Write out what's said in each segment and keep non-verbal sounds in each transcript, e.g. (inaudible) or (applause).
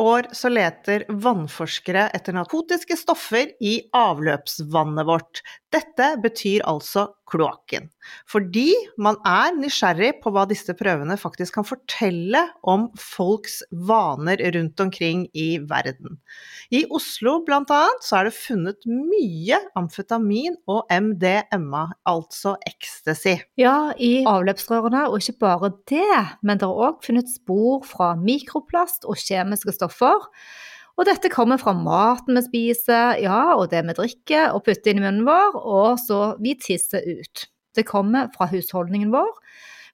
År så leter vannforskere etter narkotiske stoffer i avløpsvannet vårt. Dette betyr altså kloakken. Fordi man er nysgjerrig på hva disse prøvene faktisk kan fortelle om folks vaner rundt omkring i verden. I Oslo annet så er det funnet mye amfetamin og MDMA, altså ecstasy. Ja, i avløpsrørene, og ikke bare det, men det er òg funnet spor fra mikroplast og kjemiske stoffer. Og dette kommer fra maten vi spiser, ja, og det vi drikker og putter inn i munnen vår, og så vi tisser ut. Det kommer fra husholdningen vår,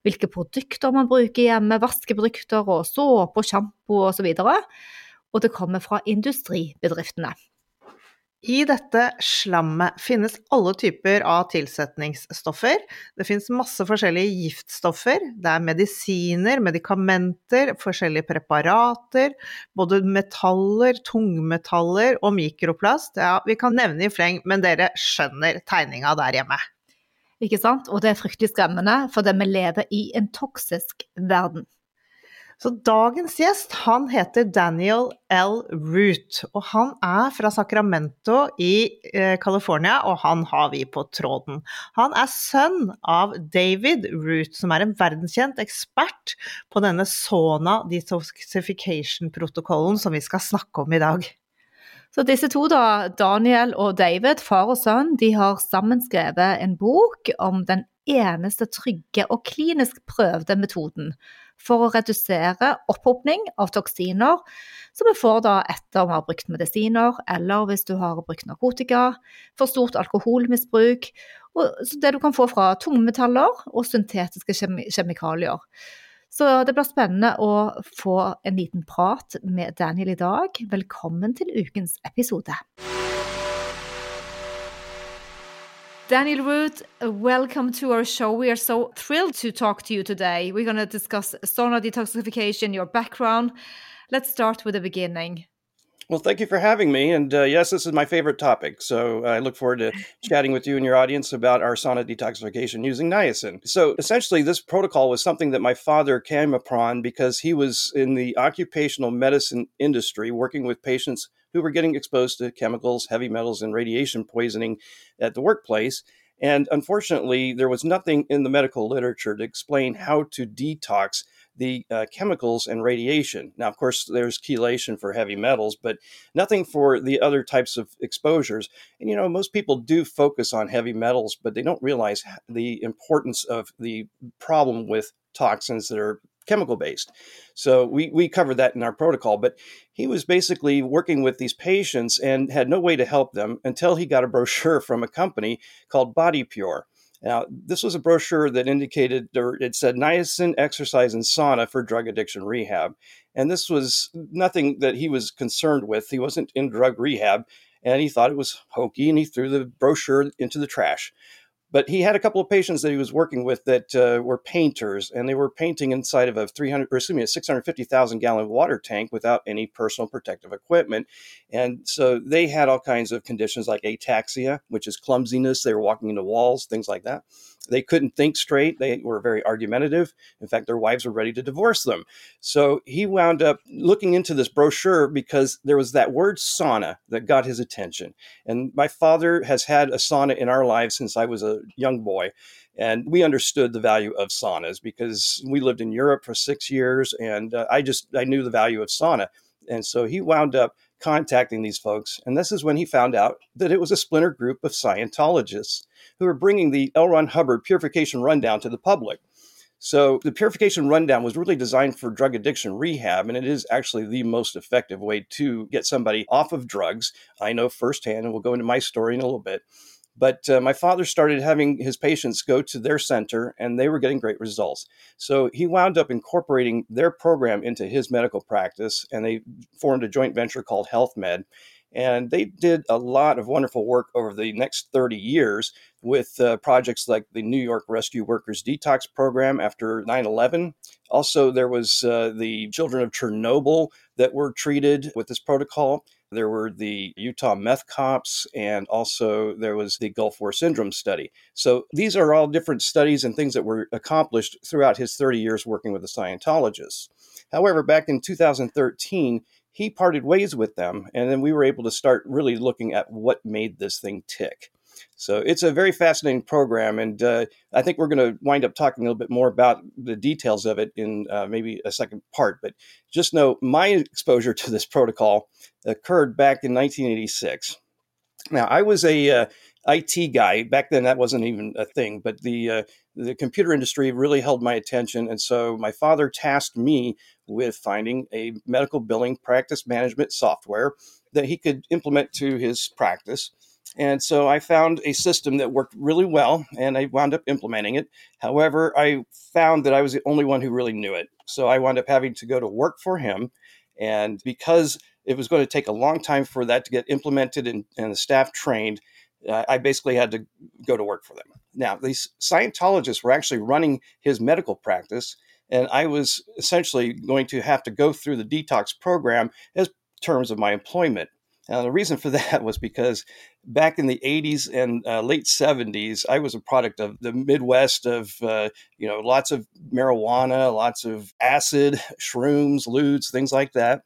hvilke produkter man bruker hjemme, vaskeprodukter og såpe og sjampo osv. Og, så og det kommer fra industribedriftene. I dette slammet finnes alle typer av tilsetningsstoffer. Det finnes masse forskjellige giftstoffer. Det er medisiner, medikamenter, forskjellige preparater, både metaller, tungmetaller og mikroplast. Ja, vi kan nevne i fleng, men dere skjønner tegninga der hjemme. Ikke sant? Og det er fryktelig skremmende, fordi vi lever i en toksisk verden. Så dagens gjest han heter Daniel L. Root, og han er fra Sacramento i eh, California, og han har vi på tråden. Han er sønn av David Root, som er en verdenskjent ekspert på denne Sona detoxification-protokollen som vi skal snakke om i dag. Så disse to, da, Daniel og David, far og sønn, de har sammen skrevet en bok om den eneste trygge og klinisk prøvde metoden for å redusere opphopning av toksiner som vi får da etter vi har brukt medisiner, eller hvis du har brukt narkotika, for stort alkoholmisbruk, og det du kan få fra tungmetaller og syntetiske kjemikalier. Så det blir spennende å få en liten prat med Daniel i dag. Velkommen til ukens episode. Daniel Root, welcome to our show. We are so thrilled to talk to you today. We're going to discuss sauna detoxification, your background. Let's start with the beginning. Well, thank you for having me. And uh, yes, this is my favorite topic. So I look forward to (laughs) chatting with you and your audience about our sauna detoxification using niacin. So essentially, this protocol was something that my father came upon because he was in the occupational medicine industry working with patients who were getting exposed to chemicals, heavy metals, and radiation poisoning at the workplace. And unfortunately, there was nothing in the medical literature to explain how to detox the uh, chemicals and radiation. Now, of course, there's chelation for heavy metals, but nothing for the other types of exposures. And, you know, most people do focus on heavy metals, but they don't realize the importance of the problem with toxins that are chemical based. So we, we covered that in our protocol, but he was basically working with these patients and had no way to help them until he got a brochure (laughs) from a company called Body Pure. Now, this was a brochure that indicated, or it said niacin, exercise, and sauna for drug addiction rehab. And this was nothing that he was concerned with. He wasn't in drug rehab, and he thought it was hokey, and he threw the brochure into the trash. But he had a couple of patients that he was working with that uh, were painters, and they were painting inside of a 300, or excuse me, a 650,000 gallon water tank without any personal protective equipment. And so they had all kinds of conditions like ataxia, which is clumsiness. They were walking into walls, things like that. They couldn't think straight. They were very argumentative. In fact, their wives were ready to divorce them. So he wound up looking into this brochure because there was that word sauna that got his attention. And my father has had a sauna in our lives since I was a young boy. And we understood the value of saunas because we lived in Europe for six years and uh, I just, I knew the value of sauna. And so he wound up contacting these folks. And this is when he found out that it was a splinter group of Scientologists who were bringing the L. Ron Hubbard purification rundown to the public. So the purification rundown was really designed for drug addiction rehab, and it is actually the most effective way to get somebody off of drugs. I know firsthand, and we'll go into my story in a little bit. But uh, my father started having his patients go to their center, and they were getting great results. So he wound up incorporating their program into his medical practice, and they formed a joint venture called Health Med. And they did a lot of wonderful work over the next 30 years with uh, projects like the New York Rescue Workers Detox Program after 9 11. Also, there was uh, the children of Chernobyl that were treated with this protocol. There were the Utah meth cops, and also there was the Gulf War Syndrome study. So these are all different studies and things that were accomplished throughout his 30 years working with the Scientologists. However, back in 2013, he parted ways with them, and then we were able to start really looking at what made this thing tick. So it's a very fascinating program, and uh, I think we're going to wind up talking a little bit more about the details of it in uh, maybe a second part. But just know my exposure to this protocol occurred back in 1986. Now I was a uh, IT guy back then. That wasn't even a thing, but the uh, the computer industry really held my attention, and so my father tasked me with finding a medical billing practice management software that he could implement to his practice. And so I found a system that worked really well and I wound up implementing it. However, I found that I was the only one who really knew it. So I wound up having to go to work for him. And because it was going to take a long time for that to get implemented and, and the staff trained, uh, I basically had to go to work for them. Now, these Scientologists were actually running his medical practice, and I was essentially going to have to go through the detox program as terms of my employment. Now, the reason for (laughs) that was because back in the 80s and uh, late 70s, I was a product of the Midwest of, uh, you know, lots of marijuana, lots of acid, shrooms, ludes, things like that.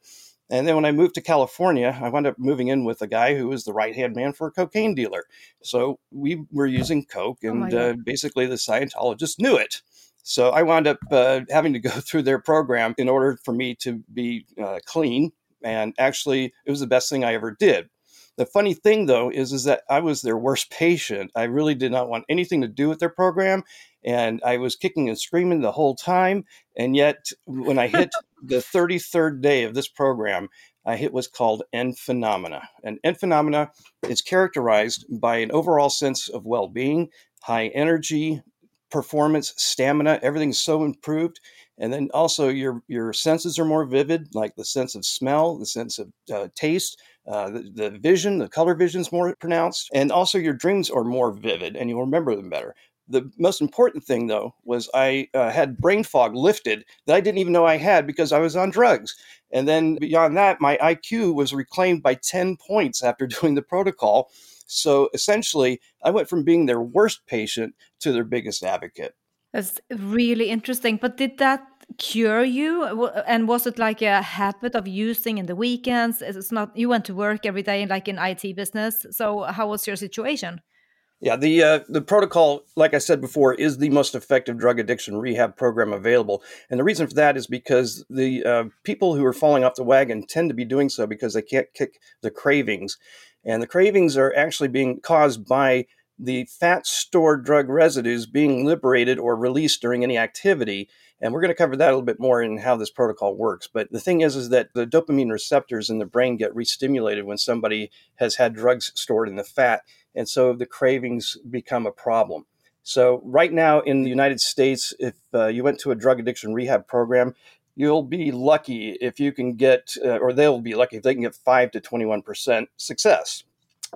And then when I moved to California, I wound up moving in with a guy who was the right hand man for a cocaine dealer. So we were using coke, oh and oh uh, basically the Scientologists knew it. So I wound up uh, having to go (laughs) through their program in order for me to be uh, clean. And actually, it was the best thing I ever did. The funny thing, though, is, is that I was their worst (laughs) patient. I really did not want anything to do with their program. And I was kicking and screaming the whole time. And yet, when I hit (laughs) the 33rd day of this program, I hit what's called end phenomena. And end phenomena is characterized by an overall sense of well being, high energy, performance, stamina, everything's so improved. And then also your your senses are more vivid, like the sense of smell, the sense of uh, taste, uh, the, the, vision, the color vision is more pronounced, and also your dreams are more vivid, and you'll remember them better. The most important thing, though, was I uh, had brain fog lifted that I didn't even know I had because I was on drugs. And then beyond that, my IQ was reclaimed by 10 points after (laughs) doing the protocol. So essentially, I went from being their worst patient to their biggest advocate. That's really interesting. But did that cure you? And was it like a habit of using in the weekends? Is it's not you went to work every day, like in IT business. So how was your situation? Yeah, the uh, the protocol, like I said before, is the most effective drug addiction rehab program available, and the reason for that is because the uh, people who are falling off the wagon tend to be doing so because they can't kick the cravings, and the cravings are actually being caused by the fat stored drug residues being liberated or released during any activity. And we're going to cover that a little bit more in how this protocol works. But the thing is, is that the dopamine receptors in the brain get restimulated when somebody has had drugs stored in the fat. And so the cravings become a problem. So, right now in the United States, if uh, you went to a drug addiction rehab program, you'll be lucky if you can get, uh, or they'll be lucky if they can get 5 to 21% success.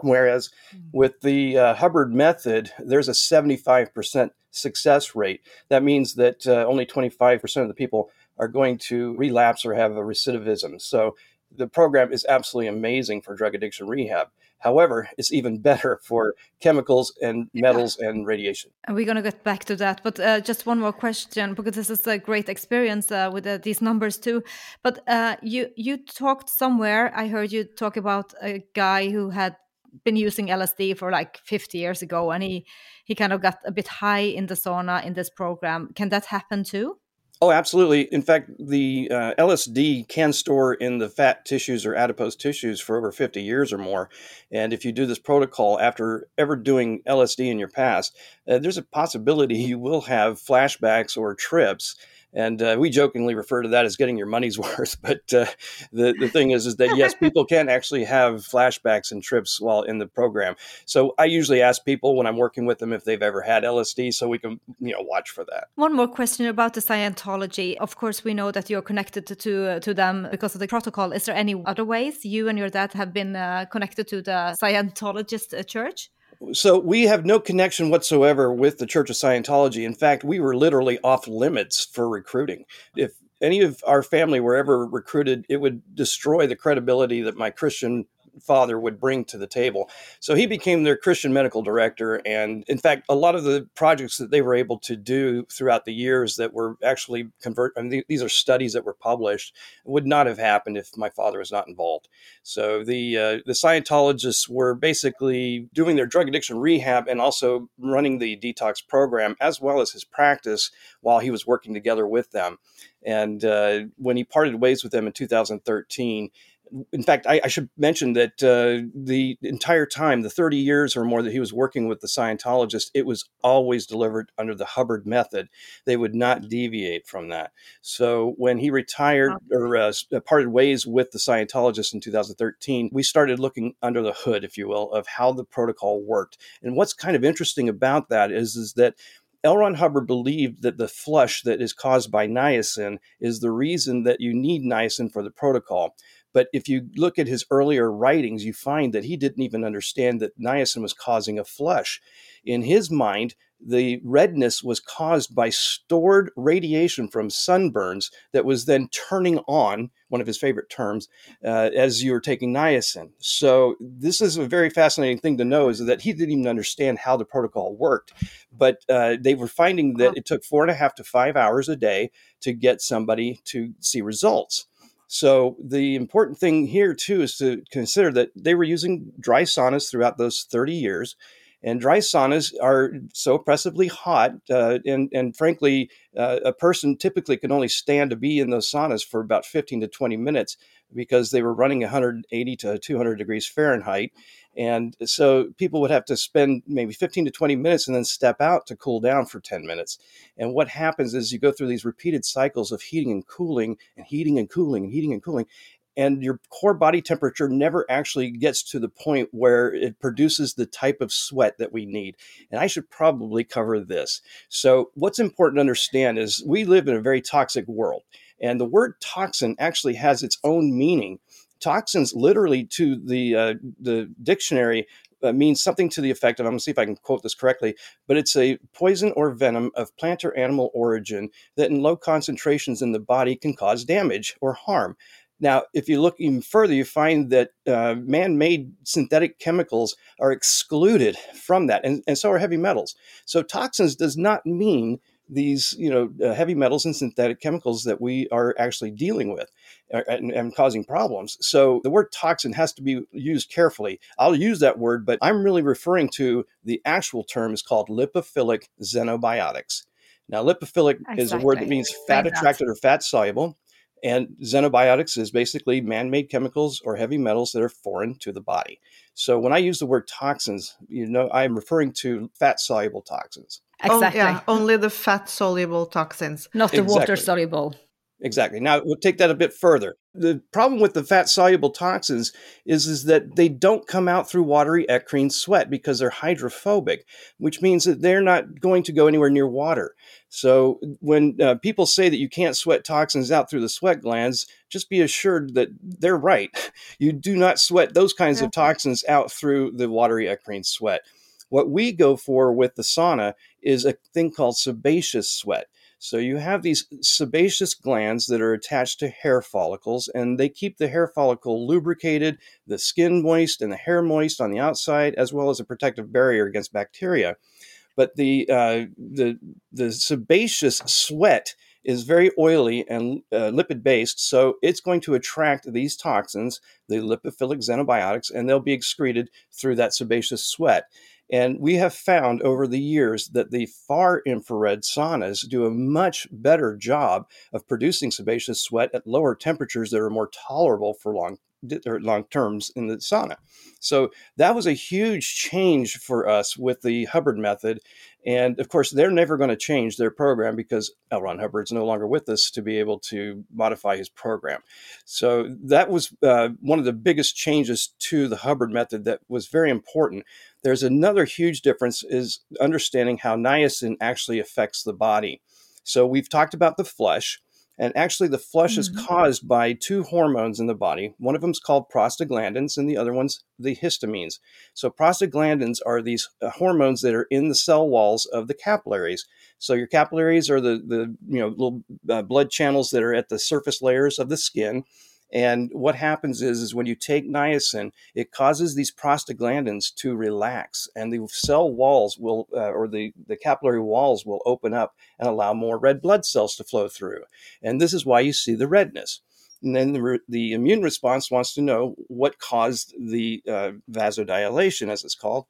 Whereas hmm. with the uh, Hubbard method, there's a 75% success rate. That means that uh, only 25% of the people are going to relapse or have a recidivism. So the program is absolutely amazing for drug addiction rehab. However, it's even (laughs) better for chemicals and metals yeah. and radiation. And we're going to get back to that. But uh, just one more question, because this is a great experience uh, with uh, these numbers too. But uh, you you talked somewhere. I heard you talk about a guy who had been using LSD for like 50 years ago, and he he kind of got a bit high in the sauna in this program. Can that happen too? Oh, absolutely. In fact, the uh, LSD can store in the fat tissues or adipose tissues for over 50 years or more. And if you do this protocol after ever doing LSD in your past, uh, there's a possibility (laughs) you will have flashbacks or trips and uh, we jokingly refer to that as getting your money's (laughs) worth. But uh, the the thing is, is that yes, (laughs) people can actually have flashbacks and trips while in the program. So I usually ask people when I'm working with them if they've ever had LSD, so we can you know watch for that. One more question about the Scientology. Of course, we know that you're connected to to, uh, to them because of the protocol. Is there any other ways you and your dad have been uh, connected to the Scientologist uh, church? So we have no connection whatsoever with the Church of Scientology. In fact, we were literally off limits for recruiting. If any of our family were ever recruited, it would destroy the credibility that my Christian father would bring to the table. So he became their Christian medical director. And in fact, a lot of the projects that they were able to do throughout the years that were actually convert, I mean, these are studies that were published, would not have happened if my father was not involved. So the uh, the Scientologists were basically doing their drug addiction rehab and also running the detox program as well as his practice while he was working together with them. And uh, when he parted ways with them in 2013, in fact, I, I, should mention that uh, the entire time, the 30 years or more that he was working with the Scientologist, it was always delivered under the Hubbard method. They would not deviate from that. So when he retired or uh, uh, parted ways with the Scientologist in 2013, we started looking under the hood, if you will, of how the protocol worked. And what's kind of interesting about that is, is that L. Ron Hubbard believed that the flush that is caused by niacin is the reason that you need niacin for the protocol. But if you look at his earlier writings, you find that he didn't even understand that niacin was causing a flush. In his mind, the redness was caused by stored radiation from sunburns that was then turning on one of his favorite terms uh, as you were taking niacin. So this is a very fascinating thing to know is that he didn't even understand how the protocol worked. But uh, they were finding that it took four and a half to five hours a day to get somebody to see results so the important thing here too is to consider that they were using dry saunas throughout those 30 years. And dry saunas are so oppressively hot, uh, and and frankly, uh, a person typically can only stand to be in those saunas for about 15 to 20 minutes because they were running 180 to 200 degrees Fahrenheit, and so people would have to spend maybe 15 to 20 minutes and then step out to cool down for 10 minutes. And what happens is you go through these repeated cycles of heating and cooling and heating and cooling and heating and cooling. And your core body temperature never actually gets to the point where it produces the type of sweat that we need. And I should probably cover this. So, what's important to understand is we live in a very toxic world. And the word toxin actually has its own meaning toxins literally to the uh, the dictionary uh, means something to the effect of I'm going to see if I can quote this correctly, but it's a poison or venom of plant or animal origin that in low concentrations in the body can cause damage or harm. Now, if you look even further, you find that uh, man made synthetic chemicals are excluded from that, and, and so are heavy metals. So, toxins does not mean these you know uh, heavy metals and synthetic chemicals that we are actually dealing with uh, and, and, causing problems. So the word toxin has to be used carefully. I'll use that word but i'm really referring to the actual term is called lipophilic xenobiotics. Now lipophilic exactly. is a word that means fat attracted or fat soluble and xenobiotics is basically man made chemicals or heavy metals that are foreign to the body. So when I use the word toxins, you know, I'm referring to fat soluble toxins. Exactly. Oh, yeah, only the fat soluble toxins, not the exactly. water soluble. Exactly. Now we'll take that a bit further. The problem with the fat soluble toxins is, is that they don't come out through watery eccrine sweat because they're hydrophobic, which means that they're not going to go anywhere near water. So when uh, people say that you can't sweat toxins out through the sweat glands, just be assured that they're right. (laughs) You do not sweat those kinds yeah. of toxins out through the watery eccrine sweat. What we go for with the sauna is a thing called sebaceous sweat. So you have these sebaceous glands that are attached to hair follicles, and they keep the hair follicle lubricated, the skin moist, and the hair moist on the outside, as well as a protective barrier against bacteria. But the uh, the the sebaceous sweat is very oily and uh, lipid based, so it's going to attract these toxins, the lipophilic xenobiotics, and they'll be excreted through that sebaceous sweat. And we have found over the years that the far infrared saunas do a much better job of producing sebaceous sweat at lower temperatures that are more tolerable for long or long terms in the sauna. So that was a huge change for us with the Hubbard method. And of course, they're never going to change their program because L. Ron Hubbard's no longer with us to be able to modify his program. So that was uh, one of the biggest changes to the Hubbard method that was very important. There's another huge difference is understanding how niacin actually affects the body. So we've talked about the flush. And actually, the flush mm-hmm. is caused by two hormones in the body. One of them is called prostaglandins, and the other one's the histamines. So, prostaglandins are these uh, hormones that are in the cell walls of the capillaries. So, your capillaries are the, the you know little uh, blood channels that are at the surface layers of the skin. And what happens is, is when you take niacin, it causes these prostaglandins to relax, and the cell walls will, uh, or the, the capillary walls will open up and allow more red blood cells to flow through. And this is why you see the redness. And then the, re- the immune response wants to know what caused the uh, vasodilation, as it's called.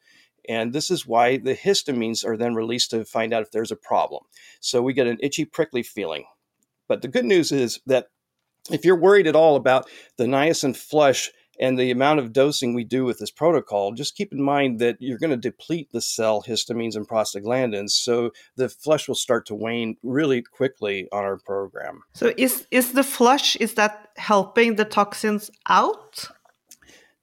And this is why the histamines are then released to find out if there's a problem. So we get an itchy, prickly feeling. But the good news is that if you're worried at all about the niacin flush and the amount of dosing we do with this protocol, just keep in mind that you're going to deplete the cell histamines and prostaglandins, so the flush will start to wane really quickly on our program. So, is is the flush is that helping the toxins out?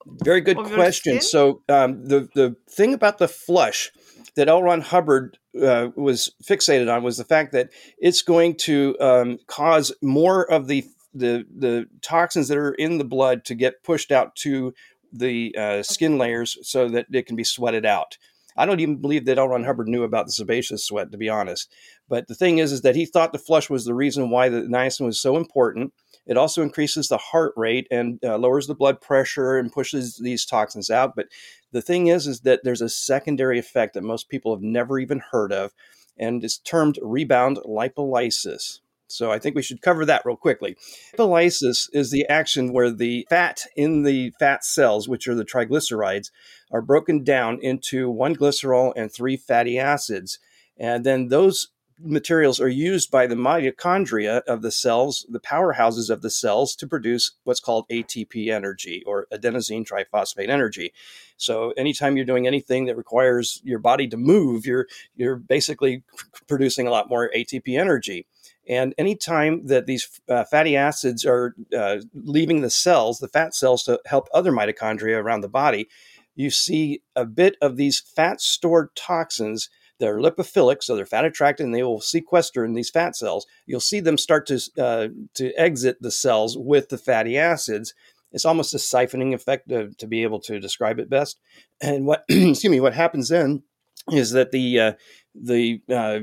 Very good question. So, um, the the thing about the flush that L. Ron Hubbard uh, was fixated on was the fact that it's going to um, cause more of the the the toxins that are in the blood to get pushed out to the uh, skin layers so that it can be sweated out. I don't even believe that L. Ron Hubbard knew about the sebaceous sweat, to be honest. But the thing is, is that he thought the flush was the reason why the niacin was so important. It also increases the heart rate and uh, lowers the blood pressure and pushes these toxins out. But the thing is, is that there's a secondary effect that most people have never even heard of, and it's termed rebound lipolysis. So I think we should cover that real quickly. Lipolysis is the action where the fat in the fat cells, which are the triglycerides, are broken down into one glycerol and three fatty acids. And then those materials are used by the mitochondria of the cells, the powerhouses of the cells, to produce what's called ATP energy or adenosine triphosphate energy. So anytime you're doing anything that requires your body to move, you're you're basically (laughs) producing a lot more ATP energy. And anytime that these uh, fatty acids are uh, leaving the cells, the fat cells, to help other mitochondria around the body, you see a bit of these fat stored toxins that are lipophilic, so they're fat attracted and they will sequester in these fat cells. You'll see them start to, uh, to exit the cells with the fatty acids. It's almost a siphoning effect to, to be able to describe it best. And what, (clears throat) excuse me, what happens then is that the, uh, the, uh,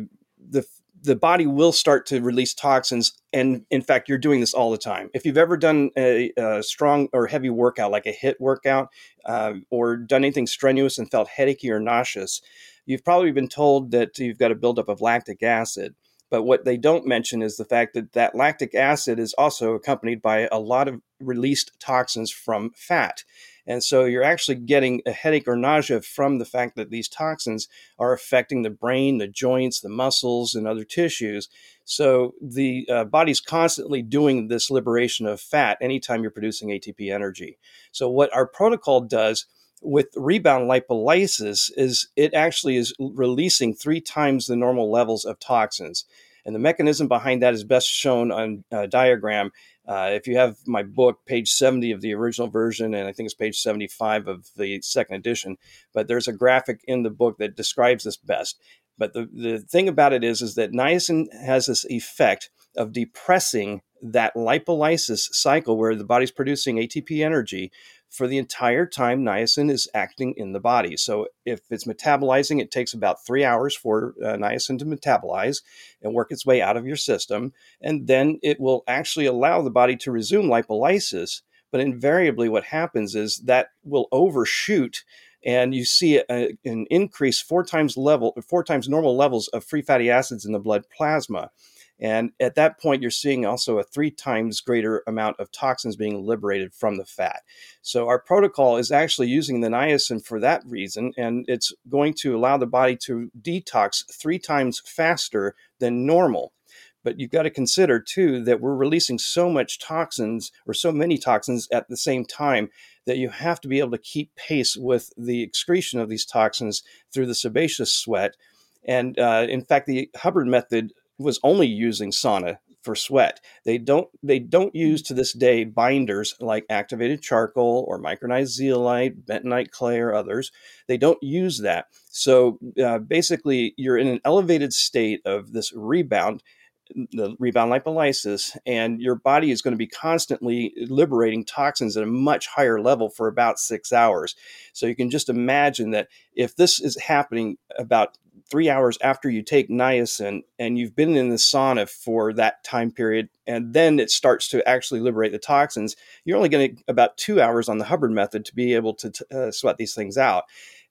the the body will start to release toxins. And in fact, you're doing this all the time. If you've ever done a, a strong or heavy workout, like a HIIT workout, uh, or done anything strenuous and felt headachy or nauseous, you've probably been told that you've got a buildup of lactic acid. But what they don't mention is the fact that that lactic acid is also accompanied by a lot of released toxins from fat. And so you're actually getting a headache or nausea from the fact that these toxins are affecting the brain, the joints, the muscles, and other tissues. So the uh, body's constantly doing this liberation of fat anytime you're producing ATP energy. So what our protocol does with rebound lipolysis is it actually is releasing three times the normal levels of toxins. And the mechanism behind that is best shown on a diagram. Uh, if you have my book, page 70 of the original version, and I think it's page 75 of the second edition, but there's a graphic in the book that describes this best. But the, the thing about it is, is that niacin has this effect of depressing that lipolysis cycle where the body's producing ATP energy for the entire time niacin is acting in the body. So if it's metabolizing, it takes about three hours for uh, niacin to metabolize and work its way out of your system. And then it will actually allow the body to resume lipolysis. But invariably, what happens is that will overshoot and you see a, an increase four times level, four times normal levels of free fatty acids in the blood plasma. And at that point, you're seeing also a three times greater amount of toxins being liberated from the fat. So our protocol is actually using the niacin for that reason, and it's going to allow the body to detox three times faster than normal. But you've got to consider too that we're releasing so much toxins or so many toxins at the same time that you have to be able to keep pace with the excretion of these toxins through the sebaceous sweat. And uh, in fact, the Hubbard method was only using sauna for sweat. They don't they don't use to this day binders like activated charcoal or micronized zeolite, bentonite clay, or others. They don't use that. So uh, basically, you're in an elevated state of this rebound the rebound lipolysis, and your body is going to be constantly liberating toxins at a much higher level for about six hours. So you can just imagine that if this is happening about three hours after you take niacin and you've been in the sauna for that time period, and then it starts to actually liberate the toxins, you're only going to about two hours on the Hubbard method to be able to uh, sweat these things out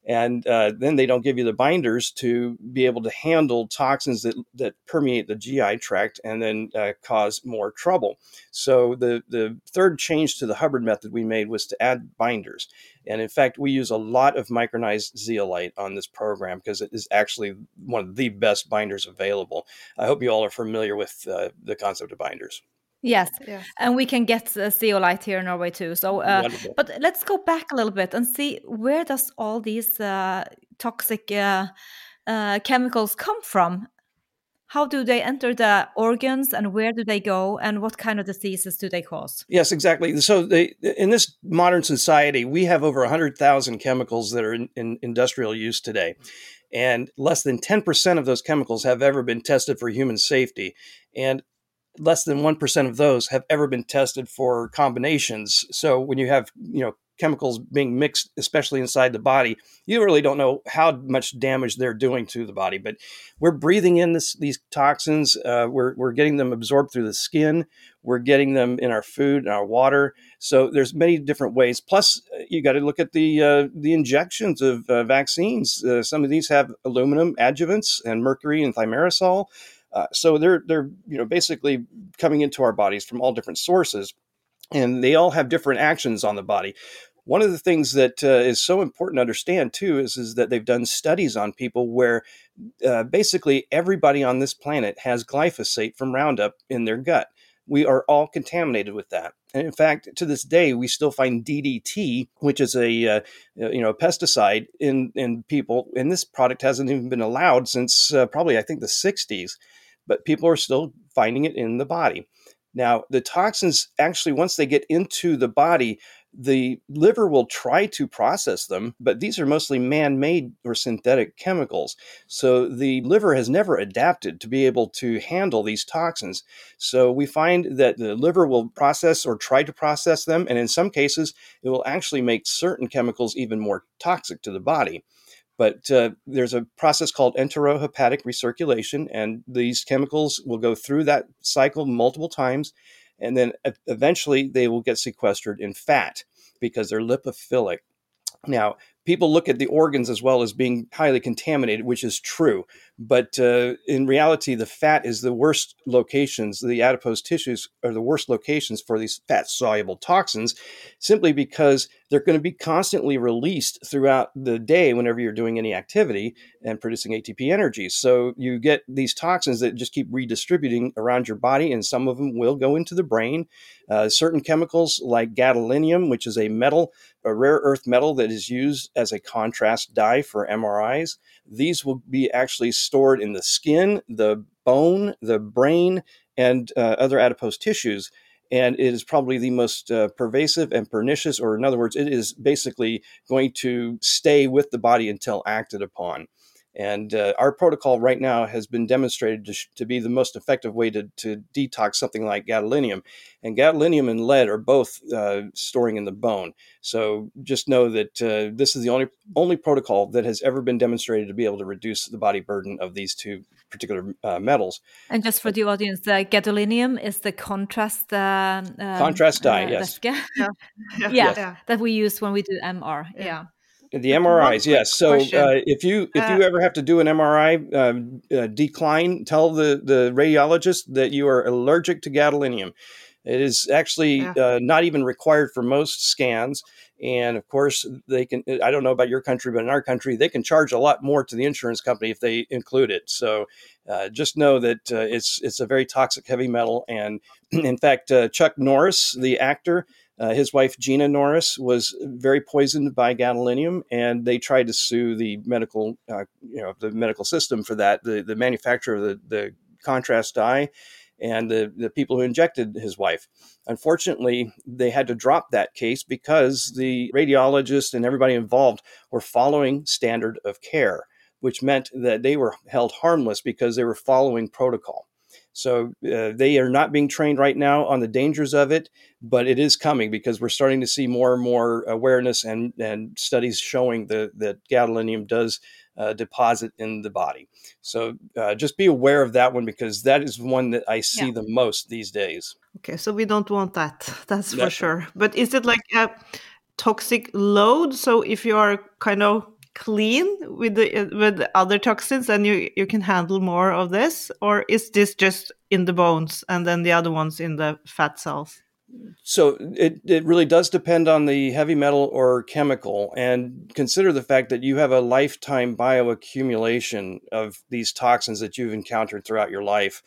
and uh, then they don't give you the binders to be able to handle toxins that, that permeate the GI tract and then uh, cause more trouble. So the the third change to the Hubbard method we made was to add binders, and in fact we use a lot of micronized zeolite on this program because it is actually one of the best binders available. I hope you all are familiar with uh, the concept of binders. Yes, yeah. and we can get uh, zeolite here in Norway too. So, uh, but let's go back a little bit and see where does all these uh, toxic uh, uh, chemicals come from? How do they enter the organs, and where do they go, and what kind of diseases do they cause? Yes, exactly. So, they, in this modern society, we have over hundred thousand chemicals that are in, in industrial use today and less than 10% of those chemicals have ever been tested for human safety. And less than 1% of those have ever been tested for combinations. So when you have, you know, chemicals being mixed, especially inside the body, you really don't know how much damage they're doing to the body. But we're breathing in this, these toxins. Uh, we're, we're getting them absorbed through the skin. We're getting them in our food and our water. So there's many different ways. Plus, uh, you got to look at the uh, the injections of uh, vaccines. Uh, some of these have aluminum adjuvants and mercury and thimerosal. Uh, so they're they're you know basically coming into our bodies from all different sources, and they all have different actions on the body. One of the things that uh, is so important to understand too is, is that they've done studies on people where uh, basically everybody on this planet has glyphosate from Roundup in their gut. We are all contaminated with that. And in fact, to this day, we still find DDT, which is a uh, you know a pesticide in in people, and this product hasn't even been allowed since uh, probably I think the 60s but people are still finding it in the body. Now, the toxins actually, once they get into the body, the liver will try to process them, but these are mostly man made or synthetic chemicals. So the liver has never adapted to be able to handle these toxins. So we find that the liver will process or try to process them, and in some cases, it will actually make certain chemicals even more toxic to the body. But uh, there's a process called enterohepatic recirculation, and these chemicals will go through that cycle multiple times, and then eventually they will get sequestered in fat because they're lipophilic. Now, people look at the organs as well as being highly contaminated, which is true. But uh, in reality, the fat is the worst locations, the adipose tissues are the worst locations for these fat soluble toxins, simply because they're going to be constantly released throughout the day whenever you're doing any activity and producing ATP energy. So you get these toxins that just keep redistributing around your body, and some of them will go into the brain. Uh, certain chemicals like gadolinium, which is a metal, a rare earth metal that is used as a contrast dye for MRIs. These will be actually stored in the skin, the bone, the brain, and uh, other adipose tissues. And it is probably the most uh, pervasive and pernicious, or in other words, it is basically going to stay with the body until acted upon. And uh, our protocol right now has been demonstrated to, sh- to be the most effective way to, to, detox something like gadolinium. And gadolinium and lead are both uh, storing in the bone. So just know that uh, this is the only only protocol that has ever been demonstrated to be able to reduce the body burden of these two particular uh, metals. And just for the audience, the gadolinium is the contrast uh, um, contrast dye. yes. Yeah. (laughs) Yeah. yeah. yeah. that we use when we do MR. yeah. The MRIs, yes. So uh, if you if you uh, ever have to do an MRI um, uh, decline, tell the the radiologist that you are allergic to gadolinium. It is actually uh, not even required for most scans. And of course, they can. I don't know about your country, but in our country, they can charge a lot more to the insurance company if they include it. So uh, just know that uh, it's it's a very toxic heavy metal. And (clears throat) in fact, uh, Chuck Norris, the actor, uh, his wife Gena Norris was very poisoned by gadolinium, and they tried to sue the medical, uh, you know, the medical system for that. The the manufacturer of the, the contrast dye, and the the people who injected his wife. Unfortunately, they had to drop that case because the radiologist and everybody involved were following standard of care, which meant that they were held harmless because they were following protocol. So uh, they are not being trained right now on the dangers of it, but it is coming because we're starting to see more and more awareness and, and studies showing the, that gadolinium does uh, deposit in the body. So uh, just be aware of that one because that is one that I see yeah. the most these days. Okay, so we don't want that. (laughs) That's for sure. But is it like a toxic load? So if you are kind of clean with the with other toxins and you you can handle more of this? Or is this just in the bones and then the other ones in the fat cells so it, it really does depend on the heavy metal or chemical and consider the fact that you have a lifetime bioaccumulation of these toxins that you've encountered throughout your life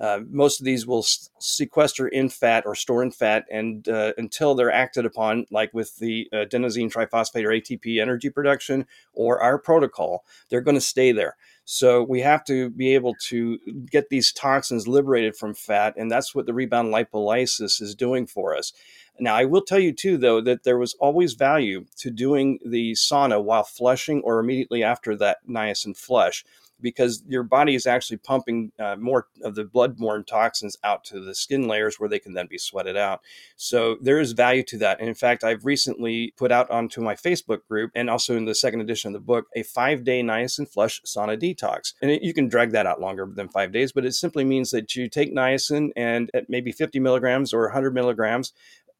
uh, most of these will sequester in fat or store in fat, and uh, until they're acted upon, like with the uh, adenosine triphosphate or ATP energy production or our protocol, they're going to stay there. So we have to be able to get these toxins liberated from fat, and that's what the rebound lipolysis is doing for us. Now, I will tell you too, though, that there was always value to doing the sauna while flushing or immediately after that niacin flush because your body is actually pumping uh, more of the blood-borne toxins out to the skin layers where they can then be sweated out. So there is value to that. And in fact, I've recently put out onto my Facebook group and also in the second edition of the book a five-day niacin flush sauna detox. And it, you can drag that out longer than five days, but it simply means that you take niacin and at maybe 50 milligrams or 100 milligrams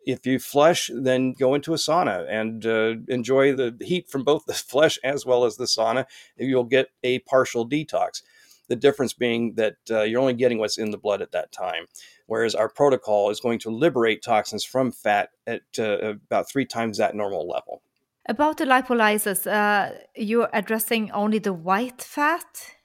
if you flush, then go into a sauna and uh, enjoy the heat from both the (laughs) flesh as well as the sauna. You'll get a partial detox. The difference being that uh, you're only getting what's in the blood at that time, whereas our protocol is going to liberate toxins from fat at uh, about three times that normal level. About the lipolysis, uh, you're addressing only the white fat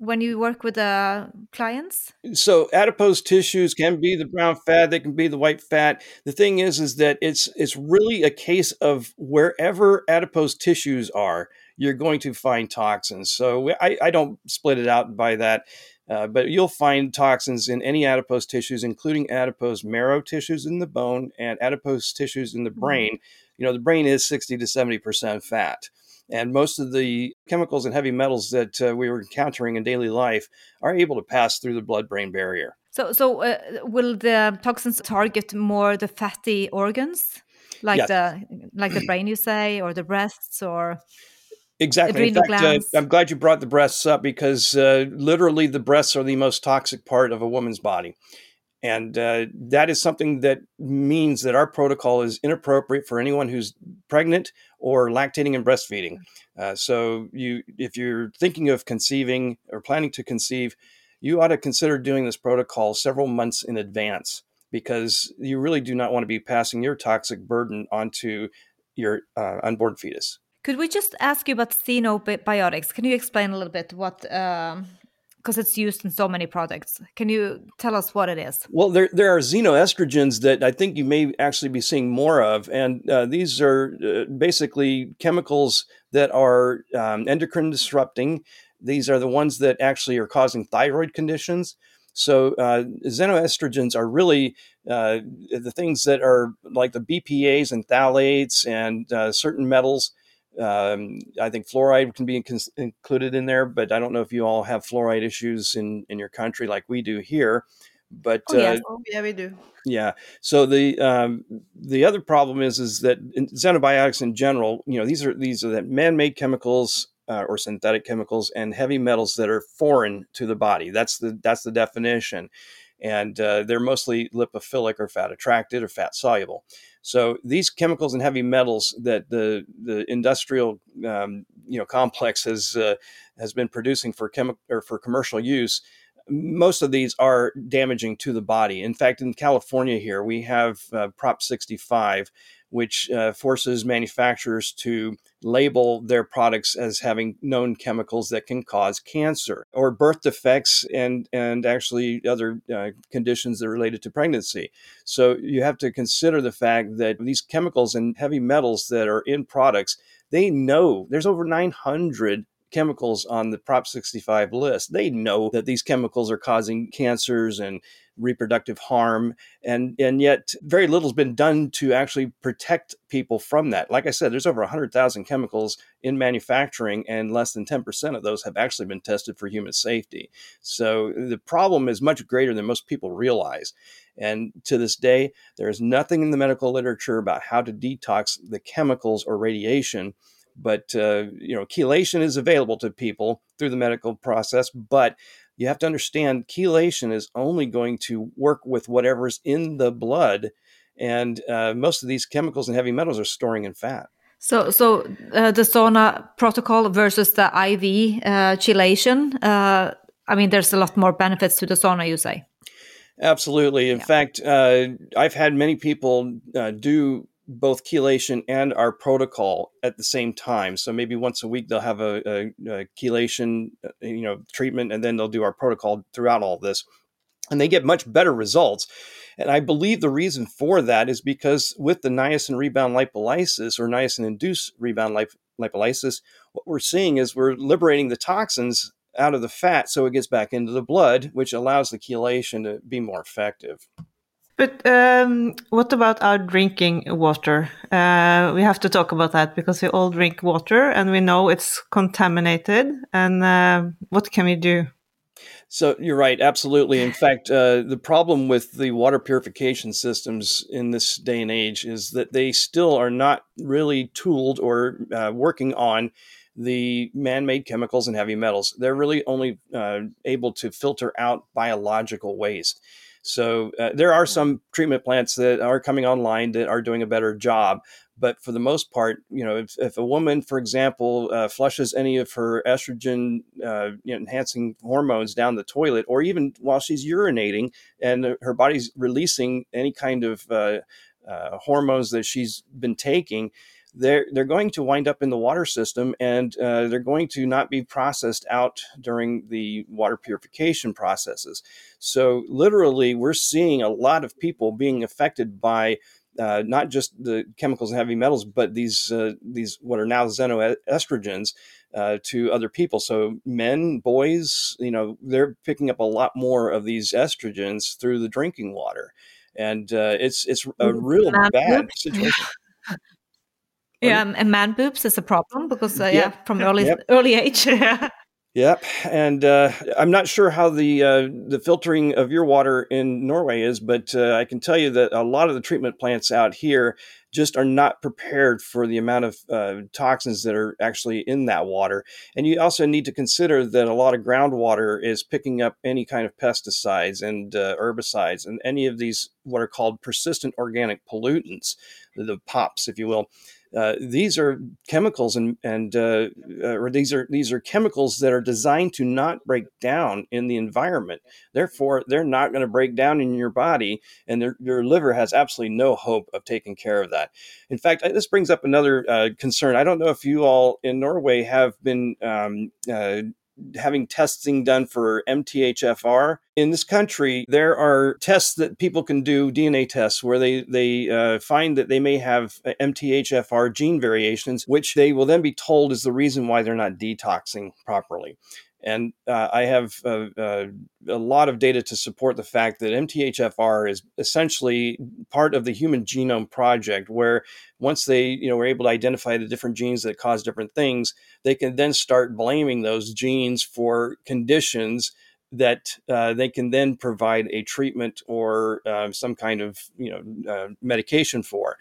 when you work with the clients? So adipose tissues can be the brown fat, they can be the white fat. The thing is is that it's it's really a case of wherever adipose tissues are, you're going to find toxins. So I, I don't split it out by that. Uh, but you'll find toxins in any adipose tissues, including adipose marrow tissues in the bone and adipose tissues in the mm-hmm. brain. You know, the brain is 60 to 70% fat. And most of the chemicals and heavy metals that uh, we were encountering in daily life are able to pass through the blood brain barrier. So, so uh, will the toxins target more the fatty organs, like yes. the like the brain, you say, or the breasts, or Exactly. In fact, uh, I'm glad you brought the breasts up because uh, literally the breasts are the most toxic part of a woman's body. And uh, that is something that means that our protocol is inappropriate for anyone who's pregnant or lactating and breastfeeding. Uh, so, you, if you're thinking of conceiving or planning to conceive, you ought to consider doing this protocol several months in advance because you really do not want to be passing your toxic burden onto your uh, unborn fetus. Could we just ask you about xenobiotics? Can you explain a little bit what? Um because it's used in so many products. Can you tell us what it is? Well, there, there are xenoestrogens that I think you may actually be seeing more of. And uh, these are uh, basically chemicals that are um, endocrine disrupting. These are the ones that actually are causing thyroid conditions. So, uh, xenoestrogens are really uh, the things that are like the BPAs and phthalates and uh, certain metals um, I think fluoride can be included in there, but I don't know if you all have fluoride issues in, in your country like we do here. But oh, yes. uh, oh, yeah, we do. Yeah. So the um, the other problem is is that xenobiotics in general, you know, these are these are that man-made chemicals uh, or synthetic chemicals and heavy metals that are foreign to the body. That's the that's the definition. And uh, they're mostly lipophilic or fat attracted or fat soluble. So these chemicals and heavy metals that the the industrial um, you know complex has uh, has been producing for chemi- or for commercial use most of these are damaging to the body. In fact, in California here, we have uh, Prop 65, which uh, forces manufacturers to label their products as having known chemicals that can cause cancer or birth defects and and actually other uh, conditions that are related to pregnancy. So you have to consider the fact that these chemicals and heavy metals that are in products they know there's over 900 chemicals on the Prop 65 list. They know that these chemicals are causing cancers and reproductive harm and and yet very little's been done to actually protect people from that. Like i said there's over 100,000 chemicals in manufacturing and less than 10% of those have actually been tested for human safety. So the problem is much greater than most people realize. And to this day there is nothing in the medical literature about how to detox the chemicals or radiation but uh, you know, chelation is available to people through the medical process, but you have to understand chelation is only going to work with whatever's in the blood, and uh, most of these chemicals and heavy metals are storing in fat. So, so uh, the sauna protocol versus the IV uh, chelation. Uh, I mean, there's a lot more benefits to the sauna, you say. Absolutely. In yeah. fact, uh, I've had many people uh, do both chelation and our protocol at the same time. So maybe once a week they'll have a, a, a chelation, uh, you know, treatment, and then they'll do our protocol throughout all this, and they get much better results. And I believe the reason for that is because with the niacin rebound lipolysis or niacin induced rebound lip- lipolysis, what we're seeing is we're liberating the toxins out of the fat so it gets back into the blood, which allows the chelation to be more effective. But um, what about our drinking water? Uh, we have to talk about that because we all drink water and we know it's contaminated. And uh, what can we do? So you're right, absolutely. In fact, uh, the problem with the water purification systems in this day and age is that they still are not really tooled or uh, working on the man-made chemicals and heavy metals. They're really only uh, able to filter out biological waste. So uh, there are some treatment plants that are coming online that are doing a better job. But for the most part, you know, if, if a woman, for example, uh, flushes any of her estrogen uh, you know, enhancing hormones down the toilet, or even while she's urinating and her body's releasing any kind of uh, uh, hormones that she's been taking, they're they're going to wind up in the water system and uh, they're going to not be processed out during the water purification processes. So literally, we're seeing a lot of people being affected by uh, not just the chemicals and heavy metals, but these uh, these what are now xenoestrogens uh, to other people. So men, boys, you know, they're picking up a lot more of these estrogens through the drinking water, and uh, it's it's a real bad (laughs) situation. Yeah, and man boobs is a problem because uh, yep. yeah, from early yep. early age. (laughs) Yep, and uh, I'm not sure how the uh, the filtering of your water in Norway is, but uh, I can tell you that a lot of the treatment plants out here just are not prepared for the amount of uh, toxins that are actually in that water. And you also need to consider that a lot of groundwater is picking up any kind of pesticides and uh, herbicides and any of these what are called persistent organic pollutants, the POPs, if you will. Uh, these are chemicals and and uh, uh, or these are these are chemicals that are designed to not break down in the environment. Therefore, they're not going to break down in your body, and your liver has absolutely no hope of taking care of that. In fact, this brings up another uh, concern. I don't know if you all in Norway have been um, uh, having testing done for MTHFR. In this country, there are tests that people can do, DNA tests, where they, they uh, find that they may have MTHFR gene variations, which they will then be told is the reason why they're not detoxing properly. And uh, I have uh, uh, a lot of data to support the fact that MTHFR is essentially part of the Human Genome Project, where once they you know were able to identify the different genes that cause different things, they can then start blaming those genes for conditions that uh, they can then provide a treatment or uh, some kind of you know uh, medication for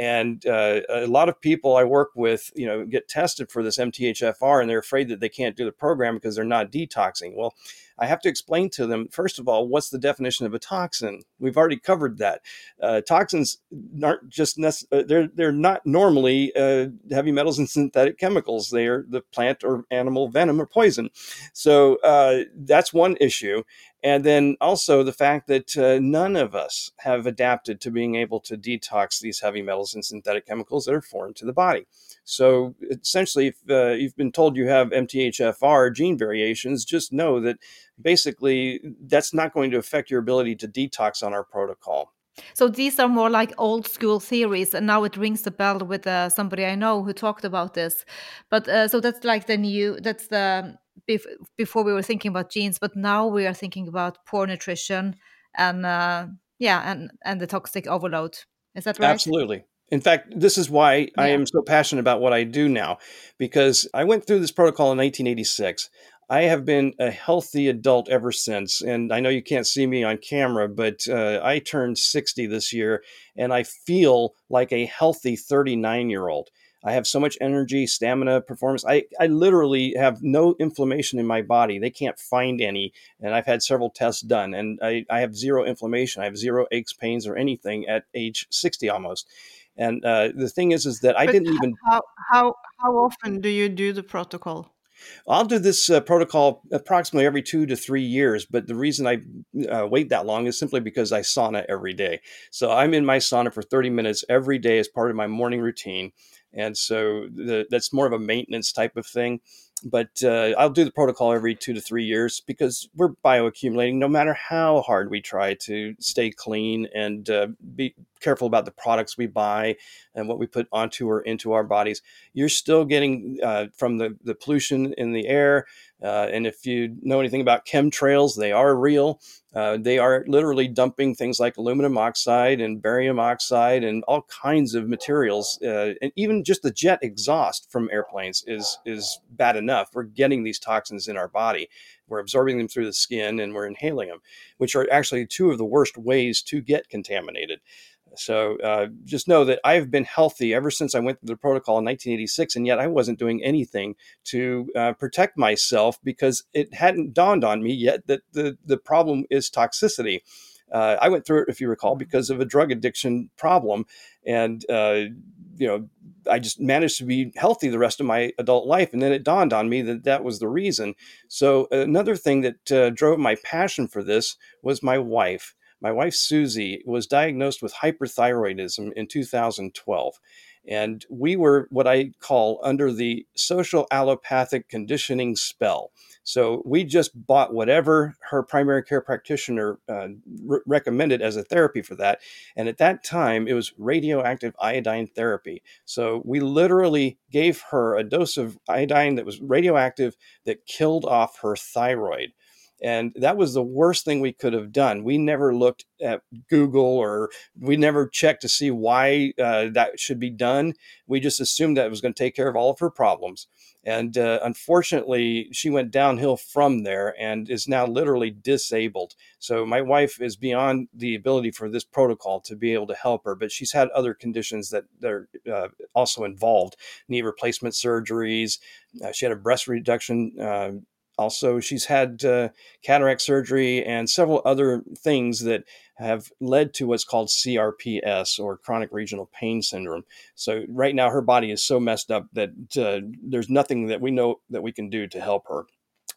And uh, a lot of people I work with, you know, get tested for this MTHFR, and they're afraid that they can't do the program because they're not detoxing. Well, I have to explain to them, first of all, what's the definition of a toxin? We've already covered that. Uh, toxins aren't just nece- uh, they're they're not normally uh, heavy metals and synthetic chemicals. They are the plant or animal venom or poison. So uh, that's one issue. And then also the fact that uh, none of us have adapted to being able to detox these heavy metals and synthetic chemicals that are foreign to the body. So essentially, if uh, you've been told you have MTHFR gene variations, just know that basically that's not going to affect your ability to detox on our protocol. So these are more like old school theories, and now it rings the bell with uh, somebody I know who talked about this. But uh, so that's like the new, that's the before we were thinking about genes, but now we are thinking about poor nutrition and uh, yeah, and and the toxic overload. Is that right? Absolutely. In fact, this is why yeah. I am so passionate about what I do now, because I went through this protocol in 1986. I have been a healthy adult ever since. And I know you can't see me on camera, but uh, I turned 60 this year and I feel like a healthy 39 year old. I have so much energy, stamina, performance. I, I literally have no inflammation in my body. They can't find any. And I've had several tests done and I, I have zero inflammation. I have zero aches, pains, or anything at age 60 almost. And uh, the thing is, is that I didn't even. How, how, how often do you do the protocol? I'll do this uh, protocol approximately every two to three years, but the reason I uh, wait that long is simply because I sauna every day. So I'm in my sauna for 30 minutes every day as part of my morning routine. And so the, that's more of a maintenance type of thing but uh, I'll do the protocol every two to three years because we're bioaccumulating no matter how hard we try to stay clean and uh, be careful about the products we buy and what we put onto or into our bodies. You're still getting uh, from the, the pollution in the air. Uh, and if you know anything about chemtrails, they are real. Uh, they are literally dumping things like aluminum oxide and barium oxide and all kinds of materials. Uh, and even just the jet exhaust from airplanes is is bad enough. We're getting these toxins in our body. We're absorbing them through the skin and we're inhaling them, which are actually two of the worst ways to get contaminated. So uh, just know that I've been healthy ever since I went through the protocol in 1986, and yet I wasn't doing anything to uh, protect myself because it hadn't dawned on me yet that the, the problem is toxicity. Uh, I went through it, if you recall, because of a drug addiction problem, and uh, you know I just managed to be healthy the rest of my adult life, and then it dawned on me that that was the reason. So another thing that uh, drove my passion for this was my wife. My wife, Susie, was diagnosed with hyperthyroidism in 2012. And we were what I call under the social allopathic conditioning spell. So we just bought whatever her primary care practitioner uh, re- recommended as a therapy for that. And at that time, it was radioactive iodine therapy. So we literally gave her a dose of iodine that was radioactive that killed off her thyroid. And that was the worst thing we could have done. We never looked at Google or we never checked to see why uh, that should be done. We just assumed that it was going to take care of all of her problems. And uh, unfortunately, she went downhill from there and is now literally disabled. So my wife is beyond the ability for this protocol to be able to help her, but she's had other conditions that, are uh, also involved knee replacement surgeries. Uh, she had a breast reduction uh, also, she's had uh, cataract surgery and several other things that have led to what's called CRPS or chronic regional pain syndrome. So, right now, her body is so messed up that uh, there's nothing that we know that we can do to help her.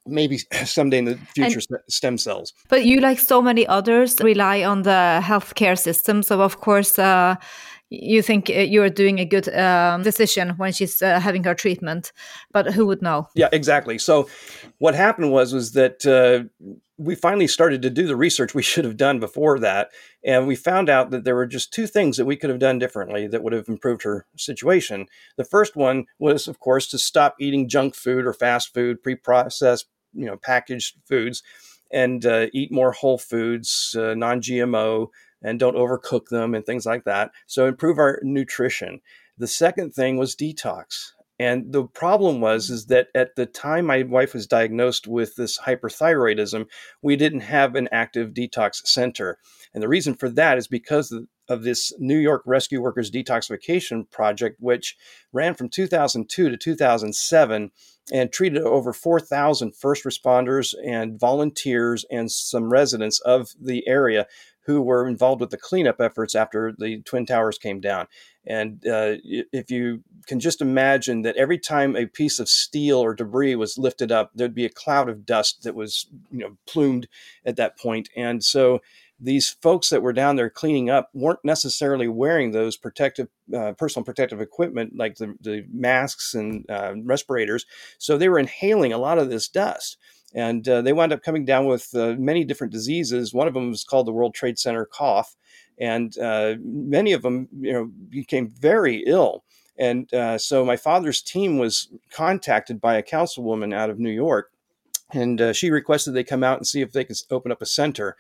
Maybe (laughs) someday in the future and, stem cells. But you like so many others rely on the healthcare system. So of course uh, you think uh, you're doing a good um, decision when she's uh, having her treatment but who would know? Yeah exactly. So what happened was was that uh, we finally started to do the research we should have done before that and we found out that there were just two things that we could have done differently that would have improved her situation. The first one was of course to stop eating junk food or fast food pre-processed you know packaged foods and uh, eat more whole foods uh, non-gmo and don't overcook them and things like that. So improve our nutrition. The second thing was detox. And the problem was is that at the time my wife was diagnosed with this hyperthyroidism, we didn't have an active detox center. And the reason for that is because of, this New York Rescue Workers Detoxification Project, which ran from 2002 to 2007 and treated over 4,000 first responders and volunteers and some residents of the area who were involved with the cleanup efforts after the Twin Towers came down. And uh, if you can just imagine that every time a piece of steel or debris was lifted up, there'd be a cloud of dust that was, you know, plumed at that point. And so these folks that were down there cleaning up weren't necessarily wearing those protective, uh, personal protective equipment like the, the masks and uh, respirators. So they were inhaling a lot of this dust. And uh, they wound up coming down with uh, many different diseases. One of them was called the World Trade Center cough and uh, many of them, you know, became very ill. And uh, so my father's team was contacted by a councilwoman out of New York, and uh, she requested they come out and see if they could open up a center.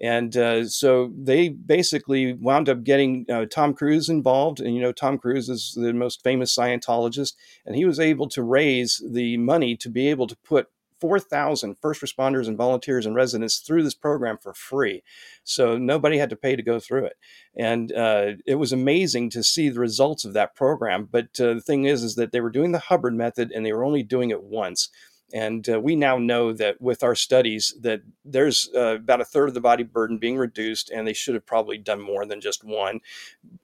And uh, so they basically wound up getting uh, Tom Cruise involved. And, you know, Tom Cruise is the most famous Scientologist. And he was able to raise the money to be able to put 4,000 first responders and volunteers and residents through this program for free. So nobody had to pay to go through it. And uh, it was amazing to see the results of that program. But uh, the thing is, is that they were doing the Hubbard method and they were only doing it once. And uh, we now know that with our studies that there's uh, about a third of the body burden being reduced, and they should have probably done more than just one,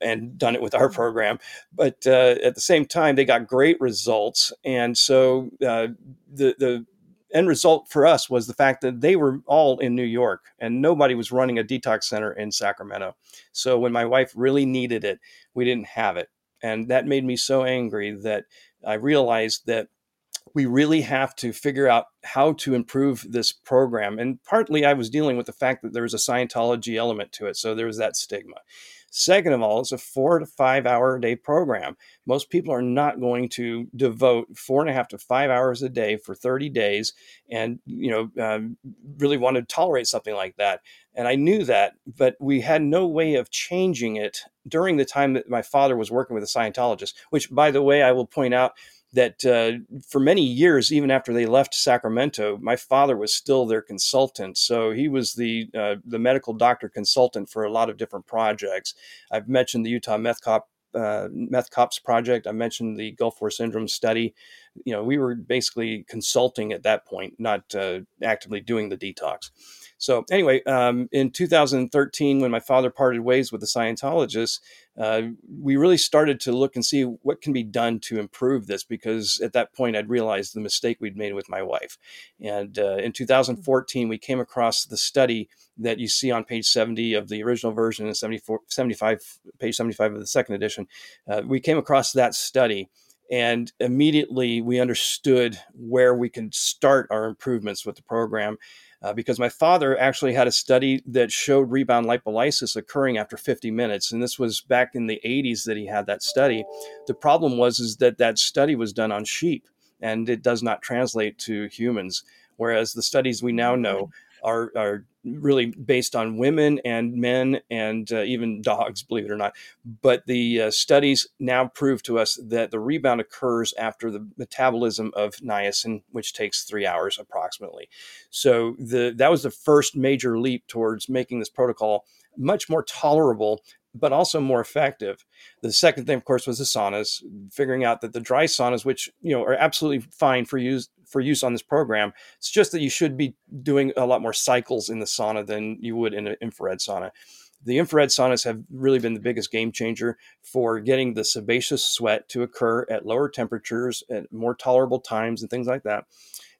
and done it with our program. But uh, at the same time, they got great results, and so uh, the the end result for us was the fact that they were all in New York and nobody was running a detox center in Sacramento. So when my wife really needed it, we didn't have it. And that made me so angry that I realized that we really have to figure out how to improve this program. And partly I was dealing with the fact that there was a Scientology element to it. So there was that stigma. Second of all, it's a four to five hour a day program. Most people are not going to devote four and a half to five hours a day for 30 days and, you know, um, really want to tolerate something like that. And I knew that, but we had no way of changing it during the time that my father was working with a Scientologist, which, by the way, I will point out that uh, for many years, even after they left Sacramento, my father was still their consultant. So he was the uh, the medical doctor consultant for a lot of different projects. I've mentioned the Utah Meth Cop uh, Meth Cops project. I mentioned the Gulf War Syndrome study. You know, we were basically consulting at that point, not uh, actively doing the detox. So anyway, um, in 2013, when my father parted ways with the Scientologists, uh, we really started to look and see what can be done to improve this because at that point I'd realized the mistake we'd made with my wife. And uh, in 2014, we came across the study that you see on page 70 of the original version and 74, 75, page 75 of the second edition. Uh, we came across that study and immediately we understood where we can start our improvements with the program uh, because my father actually had a study that showed rebound lipolysis occurring after 50 minutes and this was back in the 80s that he had that study. The problem was is that that study was done on sheep and it does not translate to humans whereas the studies we now know are, are really based on women and men and uh, even dogs, believe it or not. But the uh, studies now prove to us that the rebound occurs after the metabolism of niacin, which takes three hours approximately. So the that was the first major leap towards making this protocol much more tolerable but also more effective. The second thing, of course, was the saunas. Figuring out that the dry saunas, which you know are absolutely fine for use for use on this program, it's just that you should be doing a lot more cycles in the sauna than you would in an infrared sauna. The infrared saunas have really been the biggest game changer for getting the sebaceous sweat to occur at lower temperatures at more tolerable times and things like that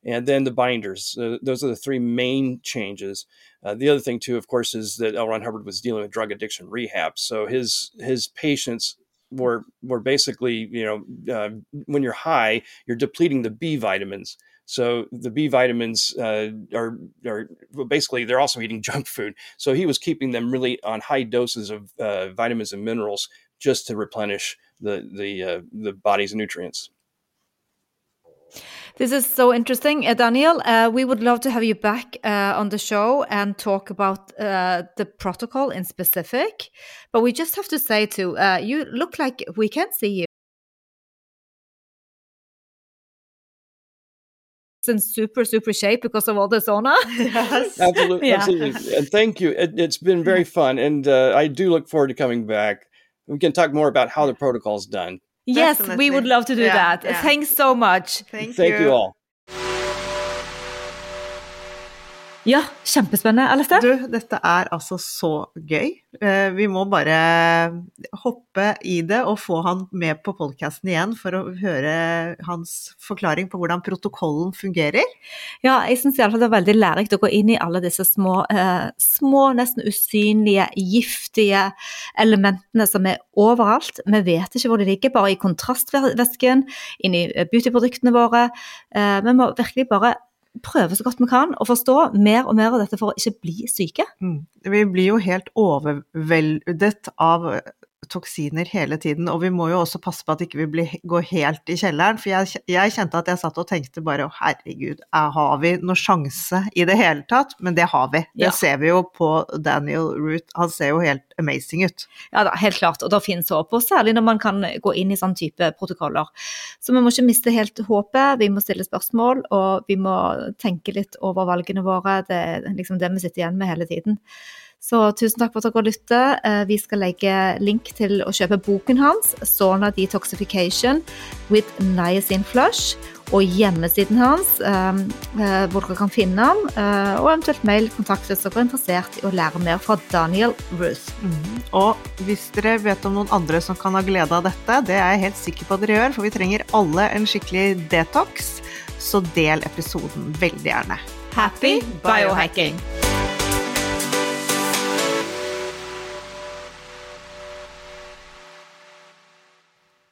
and then the binders. Uh, those are the three main changes. Uh, the other thing, too, of course, is that L. Ron Hubbard was dealing with drug addiction rehab, so his his patients were were basically, you know, uh, when you're high, you're depleting the B vitamins. So the B vitamins uh, are are basically they're also eating (laughs) junk food. So he was keeping them really on high doses of uh, vitamins and minerals just to replenish the the uh, the body's nutrients. This is so interesting. Uh, Daniel, uh, we would love to have you back uh, on the show and talk about uh, the protocol in specific. But we just have to say, too, uh, you look like we can see you. in super, super shape because of all the sauna. Yes. (laughs) Absolutely, Yeah. absolutely. And thank you. It, it's been very fun, and uh, I do look forward to coming back. We can talk more about how the protocol is done. Yes, we would love to do Yeah, that. yeah. Thanks so much. Thank, Thank you all. Ja, kjempespennende, Alistair. Du, dette er altså så gøy. Eh, Vi må bare hoppe i det og få han med på podkasten igjen for å høre hans forklaring på hvordan protokollen fungerer. Ja, jeg syns det er veldig lærerikt å gå inn i alle disse små, eh, små, nesten usynlige, giftige elementene som er overalt. Vi vet ikke hvor de ligger, bare i kontrastvæsken, inni i beautyproduktene våre. Eh, vi må virkelig bare prøve så godt vi kan å forstå mer og mer av dette for å ikke bli syke. Mm. Vi blir jo helt overveldet av toksiner hele tiden, og vi må jo også passe på at ikke vi ikke går helt i kjelleren. For jeg, jeg kjente at jeg satt og tenkte bare herregud, er- har vi noen sjanse i det hele tatt? Men det har vi. Det Ja. ser vi jo på Daniel Root, han ser jo helt amazing ut. Ja da, helt klart, og det finnes håp, og særlig når man kan gå inn i sånn type protokoller. Så vi må ikke miste helt håpet, vi må stille spørsmål, og vi må tenke litt over valgene våre. Det er liksom det vi sitter igjen med hele tiden. Så tusen takk for at dere lytter. Eh, Vi skal legge link til å kjøpe boken hans, Sauna Detoxification with Niacin Flush, og hjemmesiden hans, eh, eh, hvor dere kan finne ham, eh, og eventuelt mail kontakt hvis dere er interessert i å lære mer fra Daniel Ruth. Mhm. Og hvis dere vet om noen andre som kan ha glede av dette, det er jeg helt sikker på at dere gjør, for vi trenger alle en skikkelig detox, så del episoden veldig gjerne. Happy biohacking!